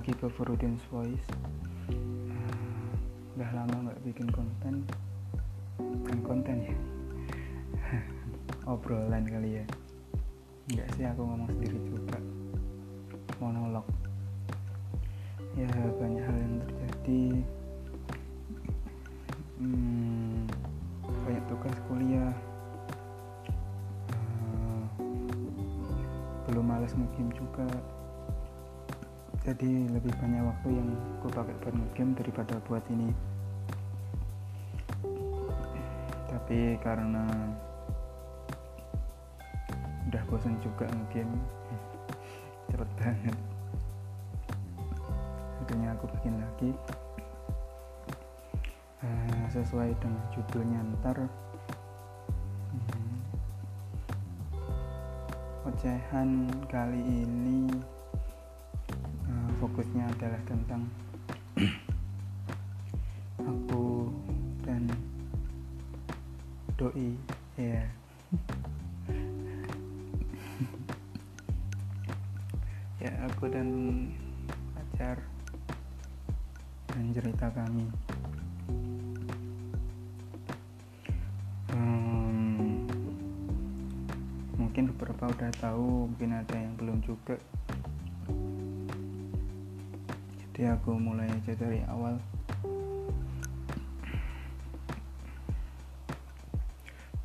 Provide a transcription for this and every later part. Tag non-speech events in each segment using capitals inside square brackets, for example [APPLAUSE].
lagi ke Fruitins Voice uh, udah lama nggak bikin konten. Kan konten ya. [LAUGHS] Obrolan kali ya. Nggak sih aku ngomong sendiri juga. Monolog. Ya banyak hal yang terjadi. Hmm, banyak tugas kuliah. Uh, belum males ngegame juga jadi lebih banyak waktu yang gue pakai buat ngegame daripada buat ini. Tapi karena udah bosan juga ngegame cepet banget. Akhirnya aku bikin lagi. Uh, sesuai dengan judulnya ntar. Hmm, ocehan kali ini fokusnya adalah tentang [CLEARS THROAT] aku dan doi ya yeah. [LAUGHS] ya aku dan pacar dan cerita kami mungkin beberapa udah tahu mungkin ada yang belum juga jadi aku mulai aja dari awal.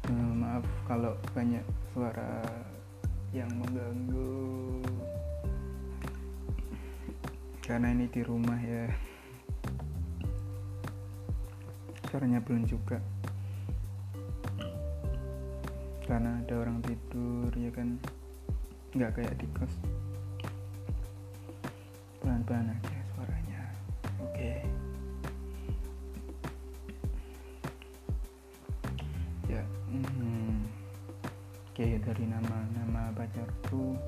Uh, maaf kalau banyak suara yang mengganggu. Karena ini di rumah ya. Suaranya belum juga. Karena ada orang tidur ya kan? Nggak kayak di kos. Pelan-pelan aja oke dari nama nama pacarku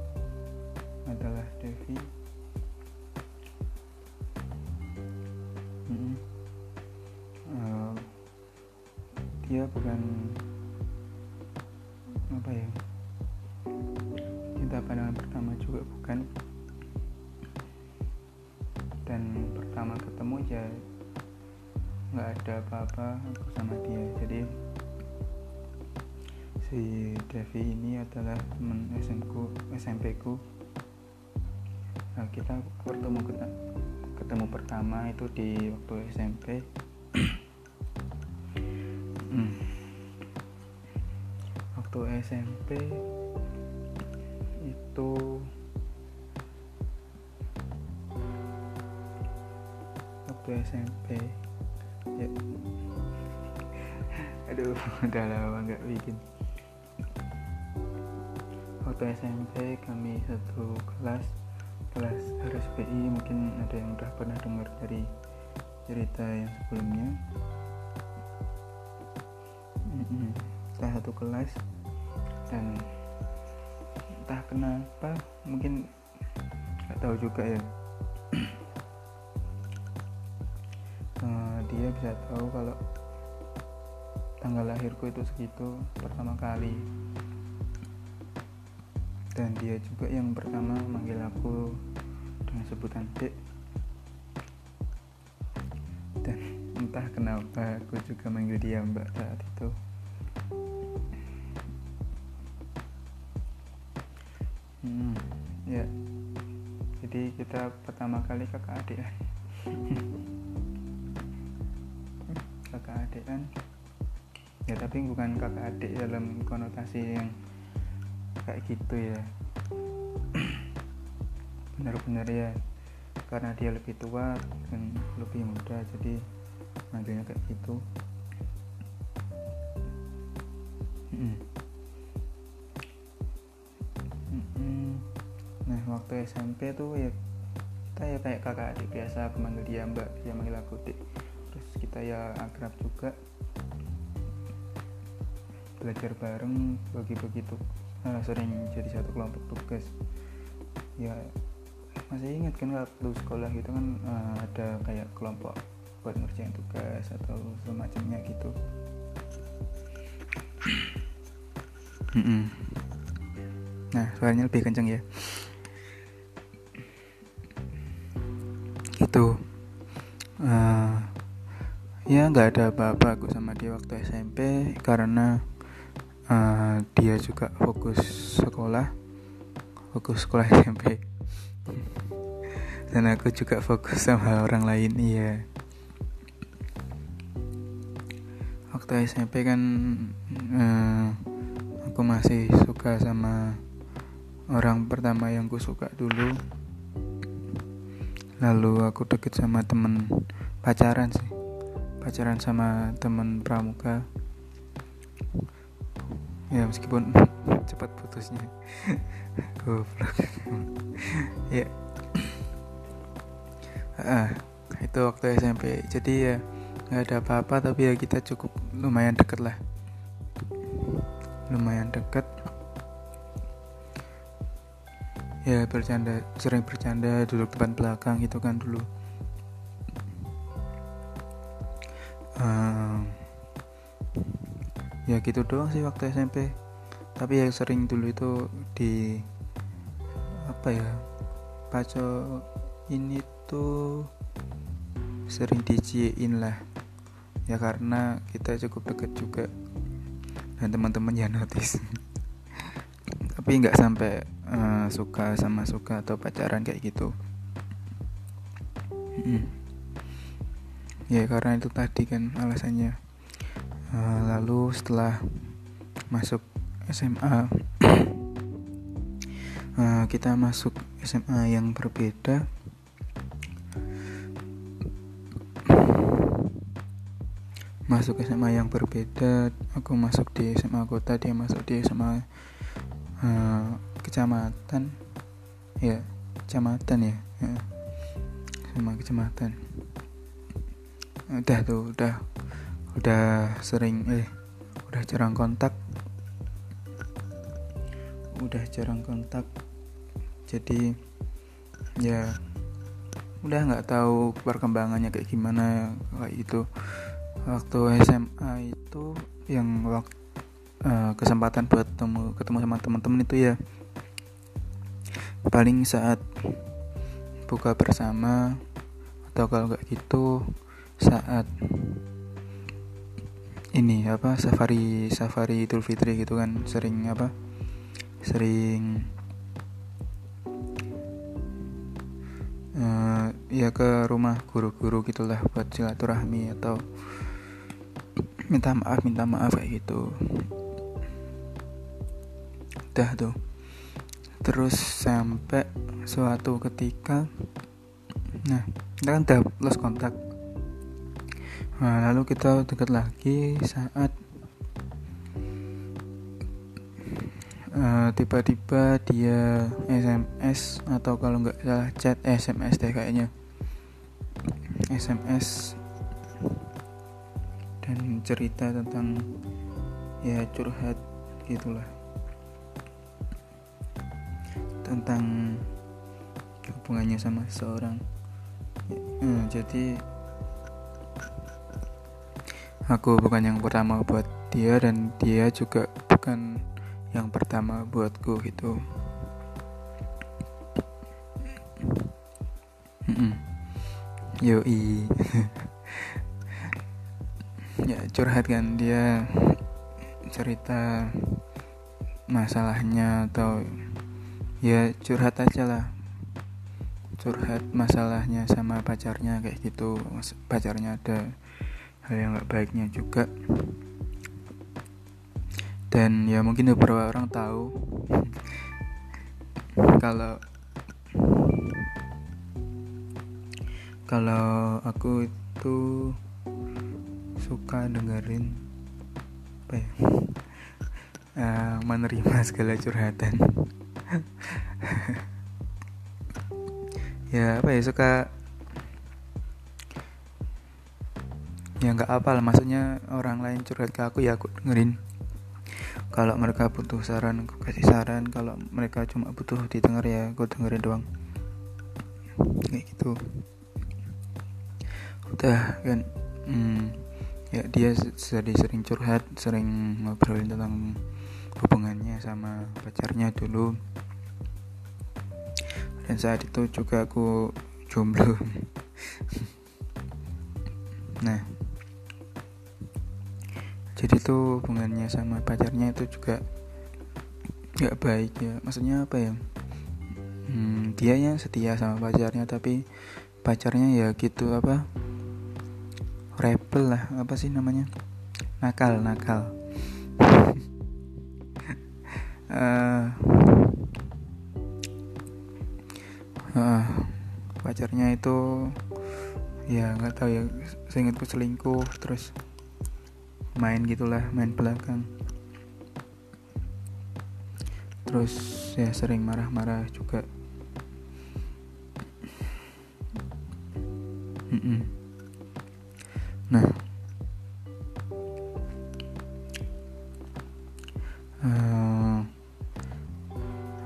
adalah Devi. Hmm, uh, dia bukan SMP ku. Nah, kita bertemu ketemu pertama itu di waktu SMP hmm. waktu SMP itu waktu SMP ya. [LAUGHS] Aduh [LAUGHS] udah lama nggak bikin waktu SMP kami satu kelas kelas RSPI mungkin ada yang udah pernah dengar dari cerita yang sebelumnya. Kita satu kelas dan entah kenapa mungkin nggak tahu juga ya. [CLEARS THROAT] Dia bisa tahu kalau tanggal lahirku itu segitu pertama kali dan dia juga yang pertama manggil aku dengan sebutan dek dan entah kenapa aku juga manggil dia mbak saat itu. Hmm, ya. Jadi kita pertama kali kakak adik [LAUGHS] kakak adik kan. Ya tapi bukan kakak adik dalam konotasi yang kayak gitu ya. Benar-benar ya. Karena dia lebih tua dan lebih muda jadi manggilnya kayak gitu. Nah waktu SMP tuh ya kita ya kayak kakak adik biasa aku manggil dia mbak dia manggil aku dik kita ya akrab juga. Belajar bareng bagi-bagi tuh uh, sering jadi satu kelompok tugas. Ya masih ingat kan waktu sekolah gitu kan uh, ada kayak kelompok buat ngerjain tugas atau semacamnya gitu. Nah suaranya lebih kenceng ya. Itu uh, ya nggak ada apa-apa aku sama dia waktu SMP karena uh, dia juga fokus sekolah fokus sekolah [LAUGHS] SMP dan aku juga fokus sama orang lain iya. Waktu SMP kan uh, aku masih suka sama orang pertama yang ku suka dulu. Lalu aku deket sama temen pacaran sih. Pacaran sama temen pramuka ya meskipun [LAUGHS] cepat putusnya. [LAUGHS] Goblok. [LAUGHS] Ya. Ah itu waktu SMP jadi ya nggak ada apa-apa tapi ya kita cukup lumayan deket lah. Lumayan deket. Ya bercanda sering bercanda duduk depan belakang gitu kan dulu. Um, ya gitu doang sih waktu SMP tapi yang sering dulu itu di apa ya paco ini tuh sering diciein lah. Ya karena kita cukup dekat juga dan teman-teman ya notice. [LAUGHS] Tapi nggak sampai uh, suka sama suka atau pacaran kayak gitu. Hmm. Ya karena itu tadi kan alasannya lalu setelah masuk SMA [CLEARS THROAT] eh, kita masuk SMA yang berbeda. Masuk SMA yang berbeda aku masuk di SMA kota dia masuk di SMA uh, kecamatan. Ya kecamatan ya, ya. sama kecamatan. Udah tuh udah udah sering eh udah jarang kontak. Udah jarang kontak. Jadi ya udah nggak tahu perkembangannya kayak gimana kayak itu waktu SMA itu yang waktu uh, kesempatan buat ketemu ketemu sama teman-teman itu ya paling saat buka bersama atau kalau nggak gitu saat ini apa safari safari Idul Fitri gitu kan sering apa sering uh, ya ke rumah guru-guru gitulah buat silaturahmi atau minta maaf minta maaf kayak gitu. Udah tuh. Terus sampai suatu ketika nah kita kan udah lost kontak Nah, lalu kita dekat lagi saat tiba tiba-tiba dia SMS atau kalau nggak salah chat SMS deh kayaknya. SMS dan cerita tentang ya curhat gitulah. Tentang hubungannya sama seseorang ya, jadi Aku bukan yang pertama buat dia dan dia juga bukan yang pertama buatku gitu. Yoi. [LAUGHS] ya curhat kan dia cerita masalahnya atau ya curhat aja lah curhat masalahnya sama pacarnya kayak gitu pacarnya ada hal yang gak baiknya juga. Dan ya mungkin beberapa orang tahu [LAUGHS] kalau kalau aku itu suka dengerin apa ya? Uh, [LAUGHS] menerima segala curhatan. [LAUGHS] Ya apa ya suka ya nggak apa lah maksudnya orang lain curhat ke aku ya aku dengerin. Kalau mereka butuh saran aku kasih saran. Kalau mereka cuma butuh didengar ya aku dengerin doang. Kayak gitu. Udah kan? Hmm, ya dia jadi sering curhat sering ngobrolin tentang hubungannya sama pacarnya dulu. Dan saat itu juga aku jomblo. [LAUGHS] Nah jadi tuh hubungannya sama pacarnya itu juga nggak baik ya. Maksudnya apa ya? Hmm, dia yang setia sama pacarnya tapi pacarnya ya gitu apa rebel lah apa sih namanya? Nakal nakal. [LAUGHS] Uh, uh, pacarnya itu ya nggak tahu ya seingatku selingkuh terus main gitulah main belakang. Terus ya sering marah-marah juga. Nah. Uh,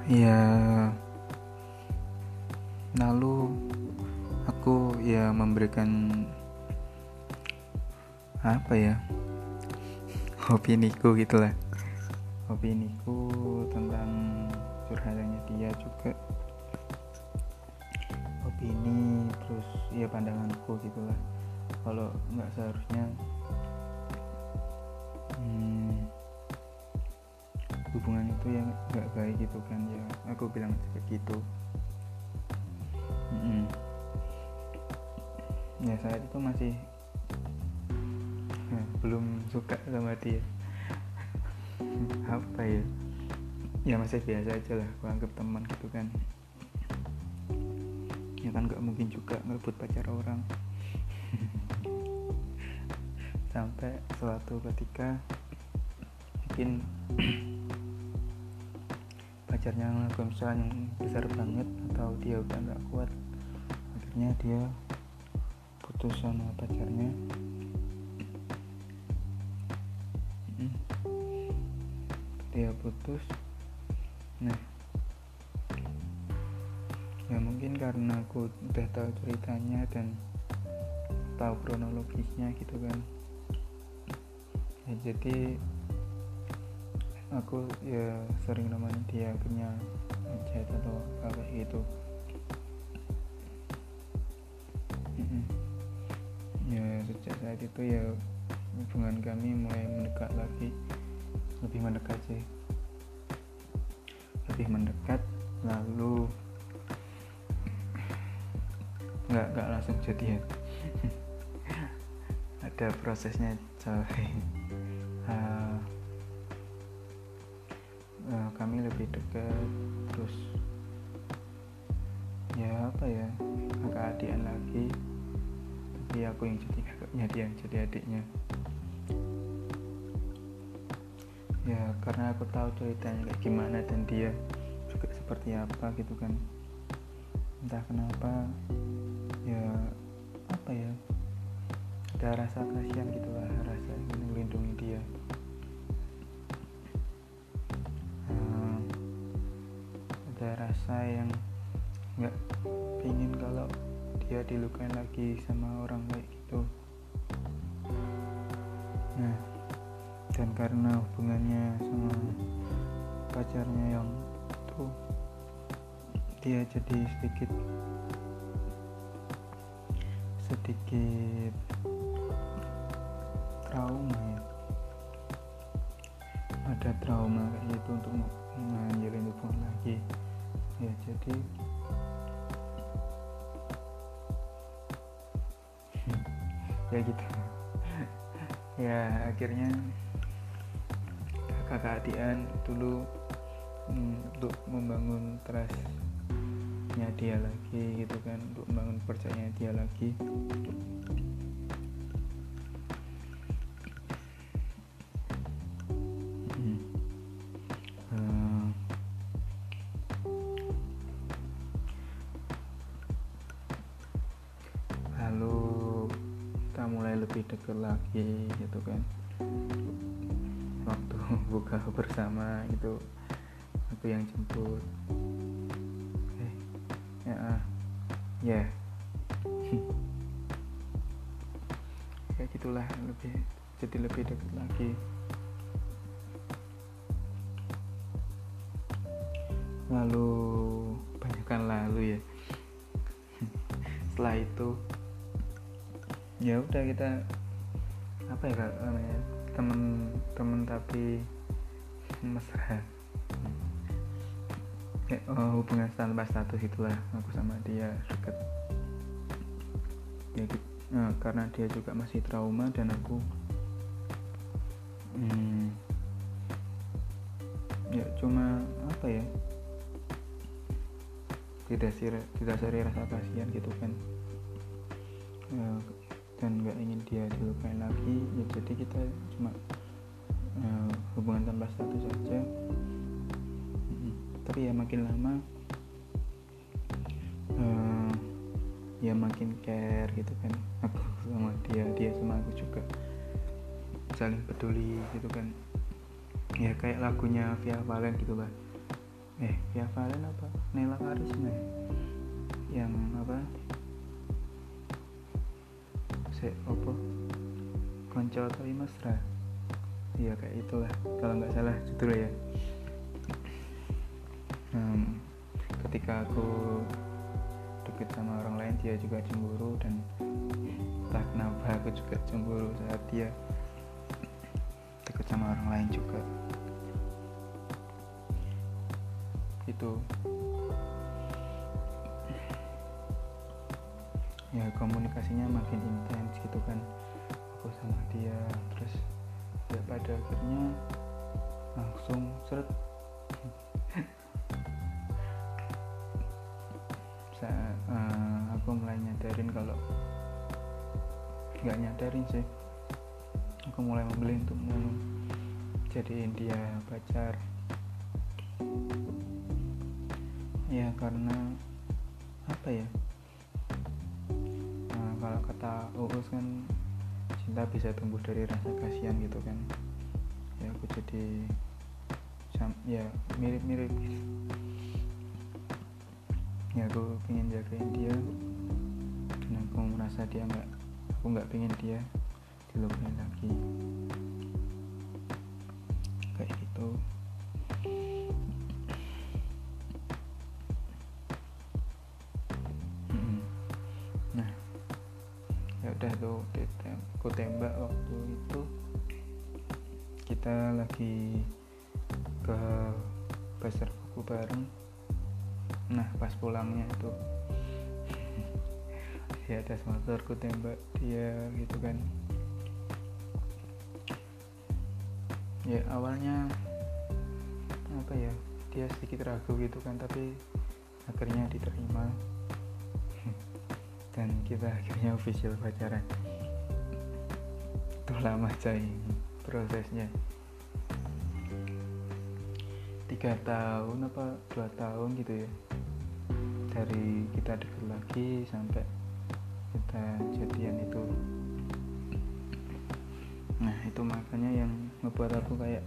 ya. Lalu aku ya memberikan apa ya opiniku gitulah opiniku tentang curhatannya dia juga. Opini terus ya pandanganku gitulah kalau nggak seharusnya hmm, hubungan itu yang nggak baik gitu kan ya. Aku bilang seperti gitu. Hmm. ya saat itu masih belum suka sama dia. Apa ya? Ya masih biasa aja lah aku anggap teman gitu kan. Ya kan nggak mungkin juga ngerebut pacar orang. [LAUGHS] Sampai suatu ketika bikin [CLEARS THROAT] pacarnya ngelakuin kesalahan yang besar banget atau dia udah nggak kuat akhirnya dia putus sama pacarnya dia putus. Nah. Ya mungkin karena aku udah tahu ceritanya dan tahu kronologisnya gitu kan. Ya jadi aku ya sering nemenin dia akhirnya chat atau apa gitu. Ya sejak saat itu ya hubungan kami mulai mendekat lagi lebih mendekat sih. Lebih mendekat lalu nggak nggak langsung jadi ya. [LAUGHS] Ada prosesnya coy. Uh, uh, kami lebih dekat terus ya apa ya kakak adian lagi. Tapi aku yang jadi kakaknya dia jadi adiknya ya karena aku tahu ceritanya kayak gimana dan dia juga seperti apa gitu kan. Entah kenapa ya apa ya ada rasa kasihan gitu lah rasa ingin melindungi dia. Hmm, ada rasa yang nggak ingin kalau dia dilukain lagi sama orang kayak karena hubungannya sama pacarnya yang itu dia jadi sedikit sedikit trauma ya. Ada trauma kayak gitu untuk menjalin hubungan lagi. Ya jadi [LAUGHS] ya gitu. [LAUGHS] Ya akhirnya kakak adian dulu hmm, untuk membangun trustnya dia lagi gitu kan untuk membangun percaya dia lagi hmm. lalu kita mulai lebih dekat lagi gitu kan bersama itu aku yang jemput. Eh ya ah. ya. [LAUGHS] Ya gitulah. Lebih jadi lebih dekat lagi. Lalu banyakkan lalu ya. [LAUGHS] Setelah itu ya udah kita apa ya namanya? Temen temen tapi mesra kayak oh, hubungan tanpa status itulah aku sama dia deket ya gitu. Nah, karena dia juga masih trauma dan aku hmm, ya cuma apa ya? Tidak sih tidak seri rasa kasihan gitu kan. Ya, dan nggak ingin dia dilupain lagi ya jadi kita cuma uh, hubungan tanpa status saja hmm, tapi ya makin lama uh, ya makin care gitu kan. Aku sama dia dia sama aku juga saling peduli gitu kan. Ya kayak lagunya Via Valen gitu lah eh Via Valen apa? Nela Karisma ya? yang apa? Se opo konco atau mesra iya kayak itulah. Kalau nggak salah judulnya ya. Um, ketika aku deket sama orang lain dia juga cemburu dan tak kenapa aku juga cemburu saat dia deket sama orang lain juga. Itu. Ya komunikasinya makin intens gitu kan. Aku sama dia terus ya pada akhirnya langsung seret. Saat uh, aku mulai nyadarin kalau nggak nyadarin sih. Aku mulai membeli untuk jadiin dia pacar ya karena apa ya? Kalau kata Uus kan cinta bisa tumbuh dari rasa kasihan gitu kan. Ya aku jadi ya mirip-mirip. Ya aku pengen jagain dia. Dan aku merasa dia nggak aku nggak pengen dia dilupain lagi atas motor ku tembak dia gitu kan. Ya awalnya apa ya dia sedikit ragu gitu kan tapi akhirnya diterima. Dan kita akhirnya official pacaran. Itu lama coy prosesnya. Tiga tahun apa dua tahun gitu ya. Dari kita deket lagi sampai kita jadian itu. Nah itu makanya yang ngebuat aku kayak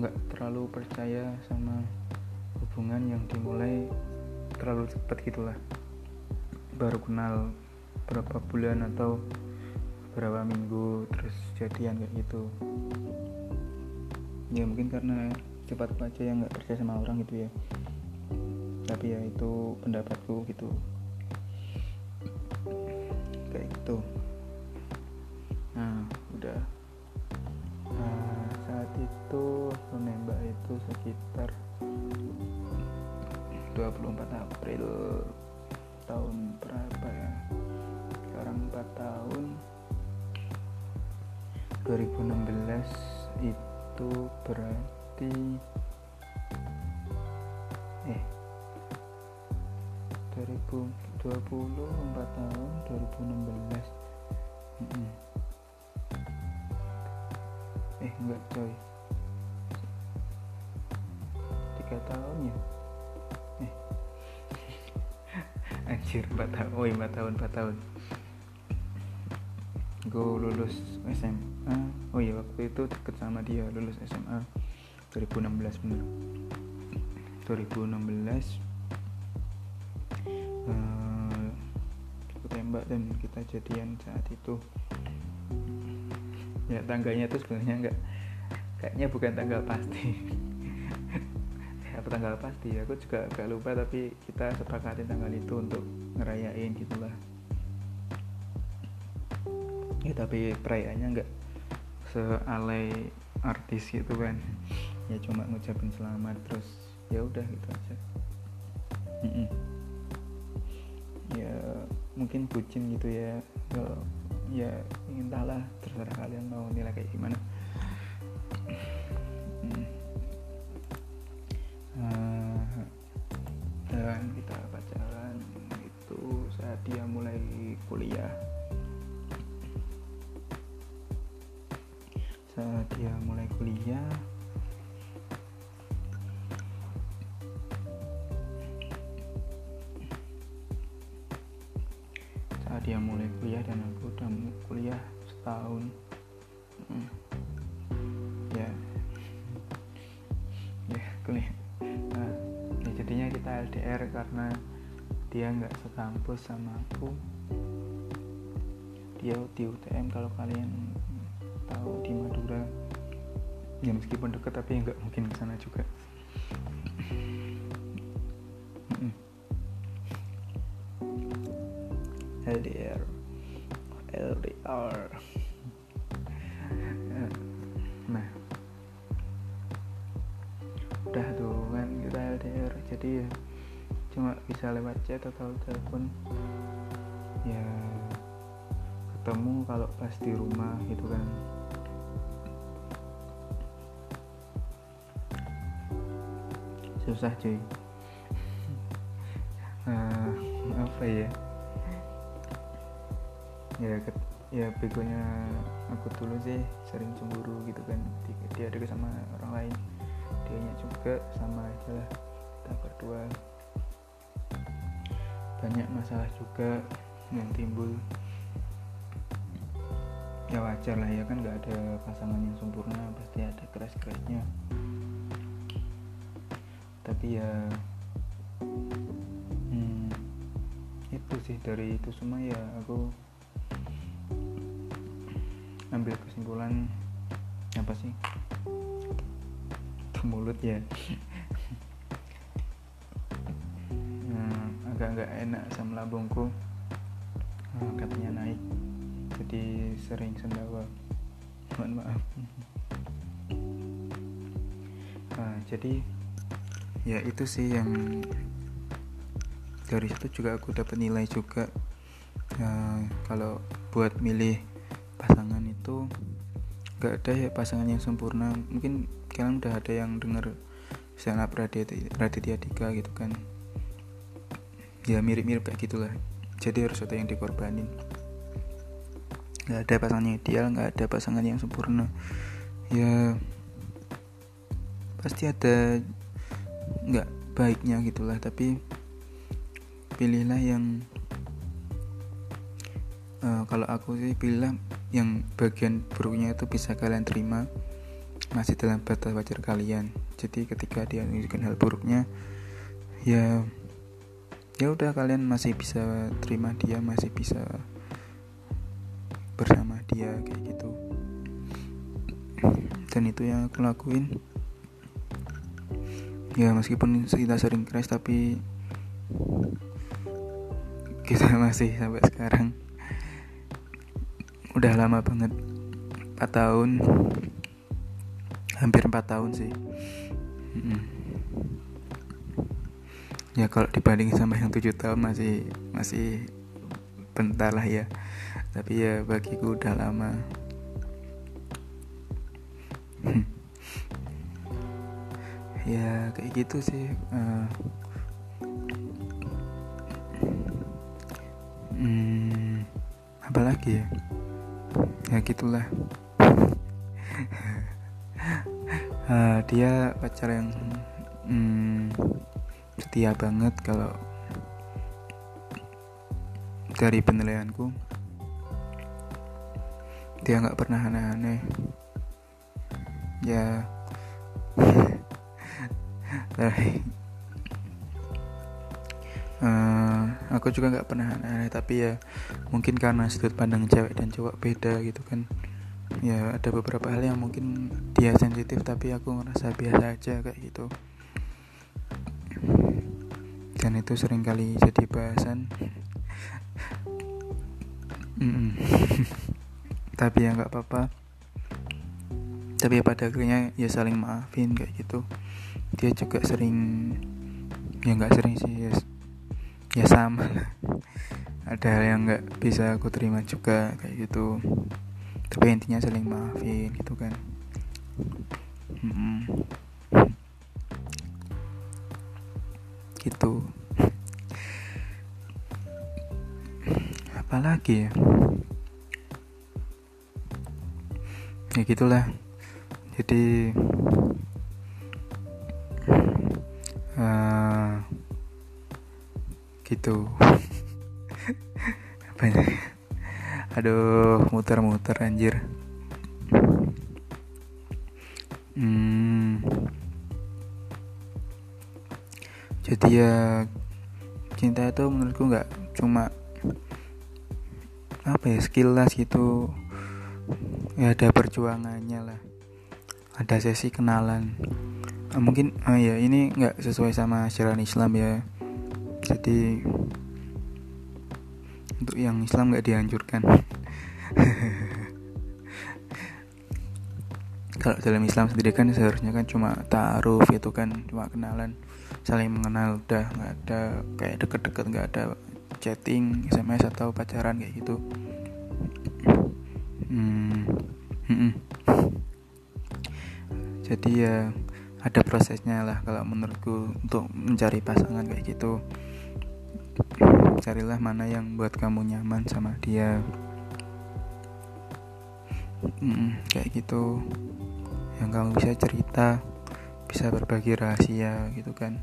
nggak terlalu percaya sama hubungan yang dimulai terlalu cepat gitulah. Baru kenal berapa bulan atau berapa minggu terus jadian kayak gitu. Ya mungkin karena cepat aja yang nggak percaya sama orang gitu ya. Tapi ya itu pendapatku gitu kayak gitu. Nah udah. Nah, saat itu aku nembak itu sekitar 24 April tahun berapa ya? Sekarang 4 tahun. 2016 itu berarti eh 2020 4 tahun 2016 hmm. eh enggak coy. 3 tahun ya? [LAUGHS] Anjir 4 tahun oh iya 4 tahun 4 tahun. Gue lulus SMA oh iya waktu itu deket sama dia lulus SMA 2016 bener. 2016 uh, tembak dan kita jadian saat itu. Ya tangganya itu sebenarnya enggak kayaknya bukan tanggal pasti. [LAUGHS] Apa tanggal pasti? Aku juga agak lupa tapi kita sepakatin tanggal itu untuk ngerayain gitulah. Ya tapi perayaannya nggak sealai artis gitu kan. Ya cuma ngucapin selamat terus ya udah gitu aja. Mm -mm. Ya mungkin bucin gitu ya. Ya entahlah terserah kalian mau nilai kayak gimana sekampus sama aku dia di UTM kalau kalian tahu di Madura. Ya meskipun dekat tapi nggak mungkin ke sana juga. LDR LDR nah. Udah tuh kan kita LDR jadi ya cuma bisa lewat chat atau telepon. Ya ketemu kalau pas di rumah gitu kan. Susah cuy. Uh, [LAUGHS] apa ya? Ya ya begonya aku dulu sih sering cemburu gitu kan. Dia ada sama orang lain. Dianya juga sama aja lah kita berdua banyak masalah juga yang timbul. Ya wajar lah ya kan nggak ada pasangan yang sempurna pasti ada keras kerasnya tapi ya hmm, itu sih dari itu semua ya aku ambil kesimpulan apa sih ke mulut ya hmm, agak-agak enak sama lambungku. Hmm, katanya naik. Jadi sering sendawa. Mohon maaf. Nah, [LAUGHS] jadi ya itu sih yang dari situ juga aku dapat nilai juga. Ya, kalau buat milih pasangan itu gak ada ya pasangan yang sempurna. Mungkin kalian udah ada yang denger Raditya, Raditya Dika gitu kan ya mirip-mirip kayak gitulah. Jadi harus ada yang dikorbanin. Gak ada pasangan yang ideal gak ada pasangan yang sempurna. Ya pasti ada nggak baiknya gitulah tapi pilihlah yang uh, kalau aku sih pilihlah yang bagian buruknya itu bisa kalian terima masih dalam batas wajar kalian. Jadi ketika dia menunjukkan hal buruknya ya ya udah kalian masih bisa terima dia masih bisa bersama dia kayak gitu. Dan itu yang aku lakuin. Ya meskipun kita sering crash tapi kita [LAUGHS] masih sampai sekarang. Udah lama banget. 4 tahun. Hampir 4 tahun sih. Hmm. Ya kalau dibanding sama yang 7 tahun masih masih bentar lah ya. Tapi ya bagiku udah lama. [LAUGHS] Ya kayak gitu sih uh, hmm, apa lagi ya? Ya gitulah. Uh, [LAUGHS] dia pacar yang hmm, setia banget kalau dari penilaianku. Dia nggak pernah aneh-aneh. Ya. [LAUGHS] Uh, aku juga nggak pernah aneh tapi ya mungkin karena sudut pandang cewek dan cowok beda gitu kan. Ya ada beberapa hal yang mungkin dia sensitif tapi aku ngerasa biasa aja kayak gitu dan itu sering kali jadi bahasan. [LAUGHS] Tapi ya nggak apa-apa. Tapi ya pada akhirnya ya saling maafin kayak gitu. Dia juga sering ya nggak sering sih ya, ya sama. [LAUGHS] Ada hal yang nggak bisa aku terima juga kayak gitu. Tapi intinya saling maafin gitu kan. Hmm. gitu apalagi ya? Ya gitulah. Jadi uh, gitu. [LAUGHS] Apa ini? Aduh muter-muter anjir. Hmm, jadi ya cinta itu menurutku nggak cuma apa ya skillless gitu. Ya ada perjuangannya lah. Ada sesi kenalan. Ah, mungkin oh ya ini nggak sesuai sama syariat Islam ya. Jadi untuk yang Islam nggak dianjurkan. [LAUGHS] Kalau dalam Islam sendiri kan seharusnya kan cuma taruh itu kan cuma kenalan. Saling mengenal udah nggak ada kayak deket-deket nggak ada chatting SMS atau pacaran kayak gitu. Hmm, hmm, jadi ya ada prosesnya lah kalau menurutku untuk mencari pasangan kayak gitu. Carilah mana yang buat kamu nyaman sama dia. Hmm, kayak gitu. Yang kamu bisa cerita bisa berbagi rahasia gitu kan.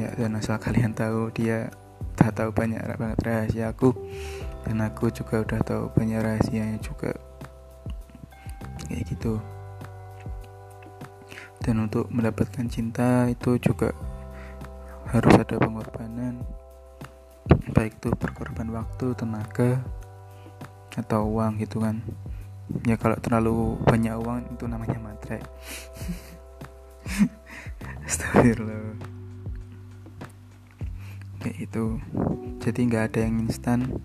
Ya dan asal kalian tahu dia udah tahu banyak banget rahasia aku dan aku juga udah tahu banyak rahasianya juga. Kayak gitu. Dan untuk mendapatkan cinta itu juga harus ada pengorbanan. Baik itu berkorban waktu tenaga atau uang gitu kan. Ya kalau terlalu banyak uang itu namanya matre [LAUGHS] Astagfirullah kayak itu jadi nggak ada yang instan.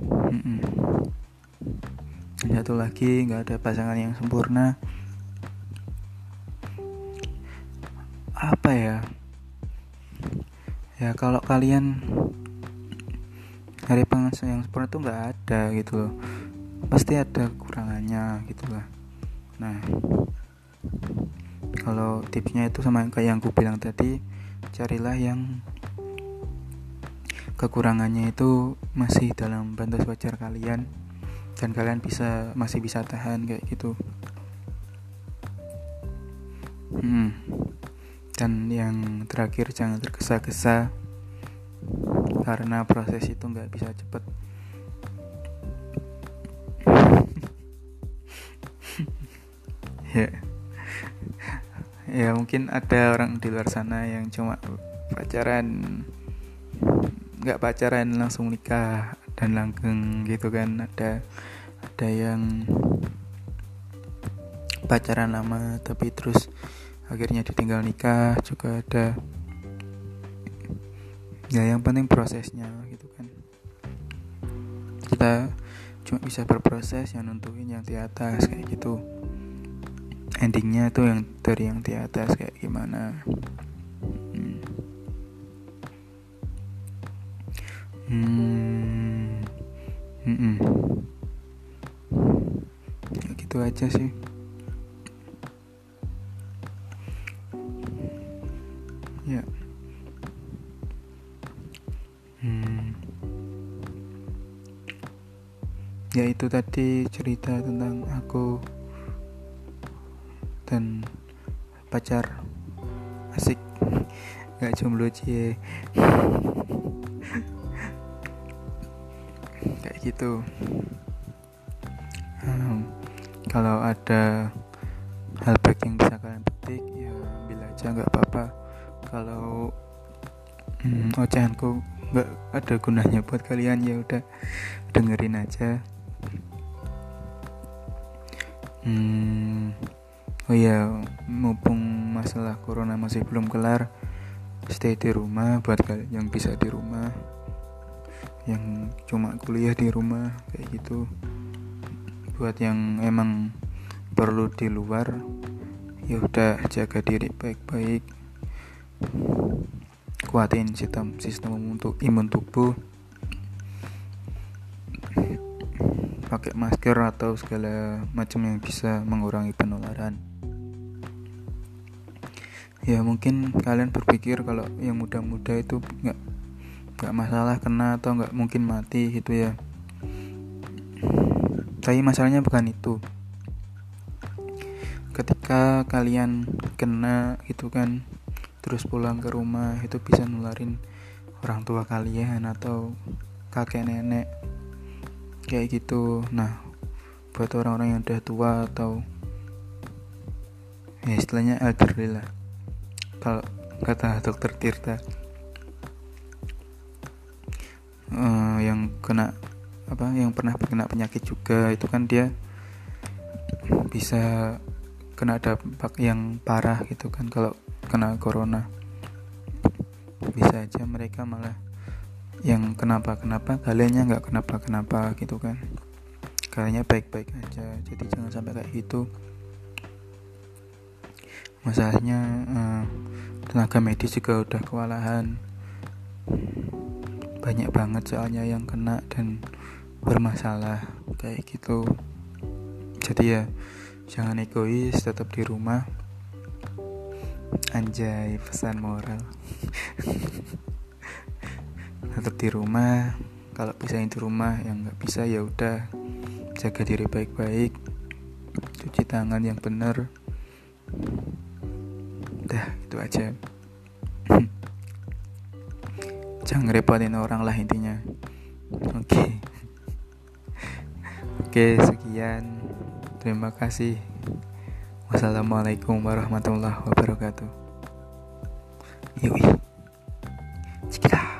Mm -mm. satu lagi nggak ada pasangan yang sempurna. Apa ya? Ya kalau kalian hari pasangan yang sempurna itu nggak ada gitu loh. Pasti ada kekurangannya gitulah nah kalau tipsnya itu sama kayak yang aku bilang tadi carilah yang kekurangannya itu masih dalam batas wajar kalian dan kalian bisa masih bisa tahan kayak gitu. Hmm. dan yang terakhir jangan tergesa-gesa karena proses itu nggak bisa cepet. [LAUGHS] Ya ya mungkin ada orang di luar sana yang cuma pacaran nggak pacaran langsung nikah dan langgeng gitu kan. Ada ada yang pacaran lama tapi terus akhirnya ditinggal nikah juga ada ya yang penting prosesnya gitu kan. Kita cuma bisa berproses yang nentuin yang di atas kayak gitu. Endingnya tuh yang dari yang di atas kayak gimana Hmm. Hmm -mm. ya gitu aja sih ya hmm. ya itu tadi cerita tentang aku dan pacar asik nggak jomblo cie [LAUGHS] gitu. Um, kalau ada hal baik yang bisa kalian petik ya ambil aja nggak apa-apa. Kalau hmm, ocehanku nggak ada gunanya buat kalian ya udah dengerin aja. Hmm, oh ya mumpung masalah corona masih belum kelar stay di rumah buat kalian yang bisa di rumah yang cuma kuliah di rumah kayak gitu. Buat yang emang perlu di luar ya udah jaga diri baik-baik. Kuatin sistem sistem untuk imun tubuh. Pakai masker atau segala macam yang bisa mengurangi penularan. Ya mungkin kalian berpikir kalau yang muda-muda itu nggak nggak masalah kena atau nggak mungkin mati gitu ya. Tapi masalahnya bukan itu. Ketika kalian kena gitu kan terus pulang ke rumah itu bisa nularin orang tua kalian atau kakek nenek. Kayak gitu. Nah buat orang-orang yang udah tua atau ya istilahnya elderly lah. Kalau kata dokter Tirta uh, yang kena apa yang pernah kena penyakit juga itu kan dia bisa kena dampak yang parah gitu kan kalau kena corona. Bisa aja mereka malah yang kenapa kenapa kaliannya nggak kenapa kenapa gitu kan. Kaliannya baik baik aja jadi jangan sampai kayak gitu. Masalahnya eh, tenaga medis juga udah kewalahan banyak banget soalnya yang kena dan bermasalah kayak gitu. Jadi ya jangan egois tetap di rumah. Anjay pesan moral. [LAUGHS] Tetap di rumah. Kalau bisa di rumah yang nggak bisa ya udah. Jaga diri baik-baik. Cuci tangan yang benar. Udah itu aja jangan ngerepotin orang lah intinya. Oke. Okay. oke okay, sekian. Terima kasih. Wassalamualaikum warahmatullahi wabarakatuh. Yuk cikita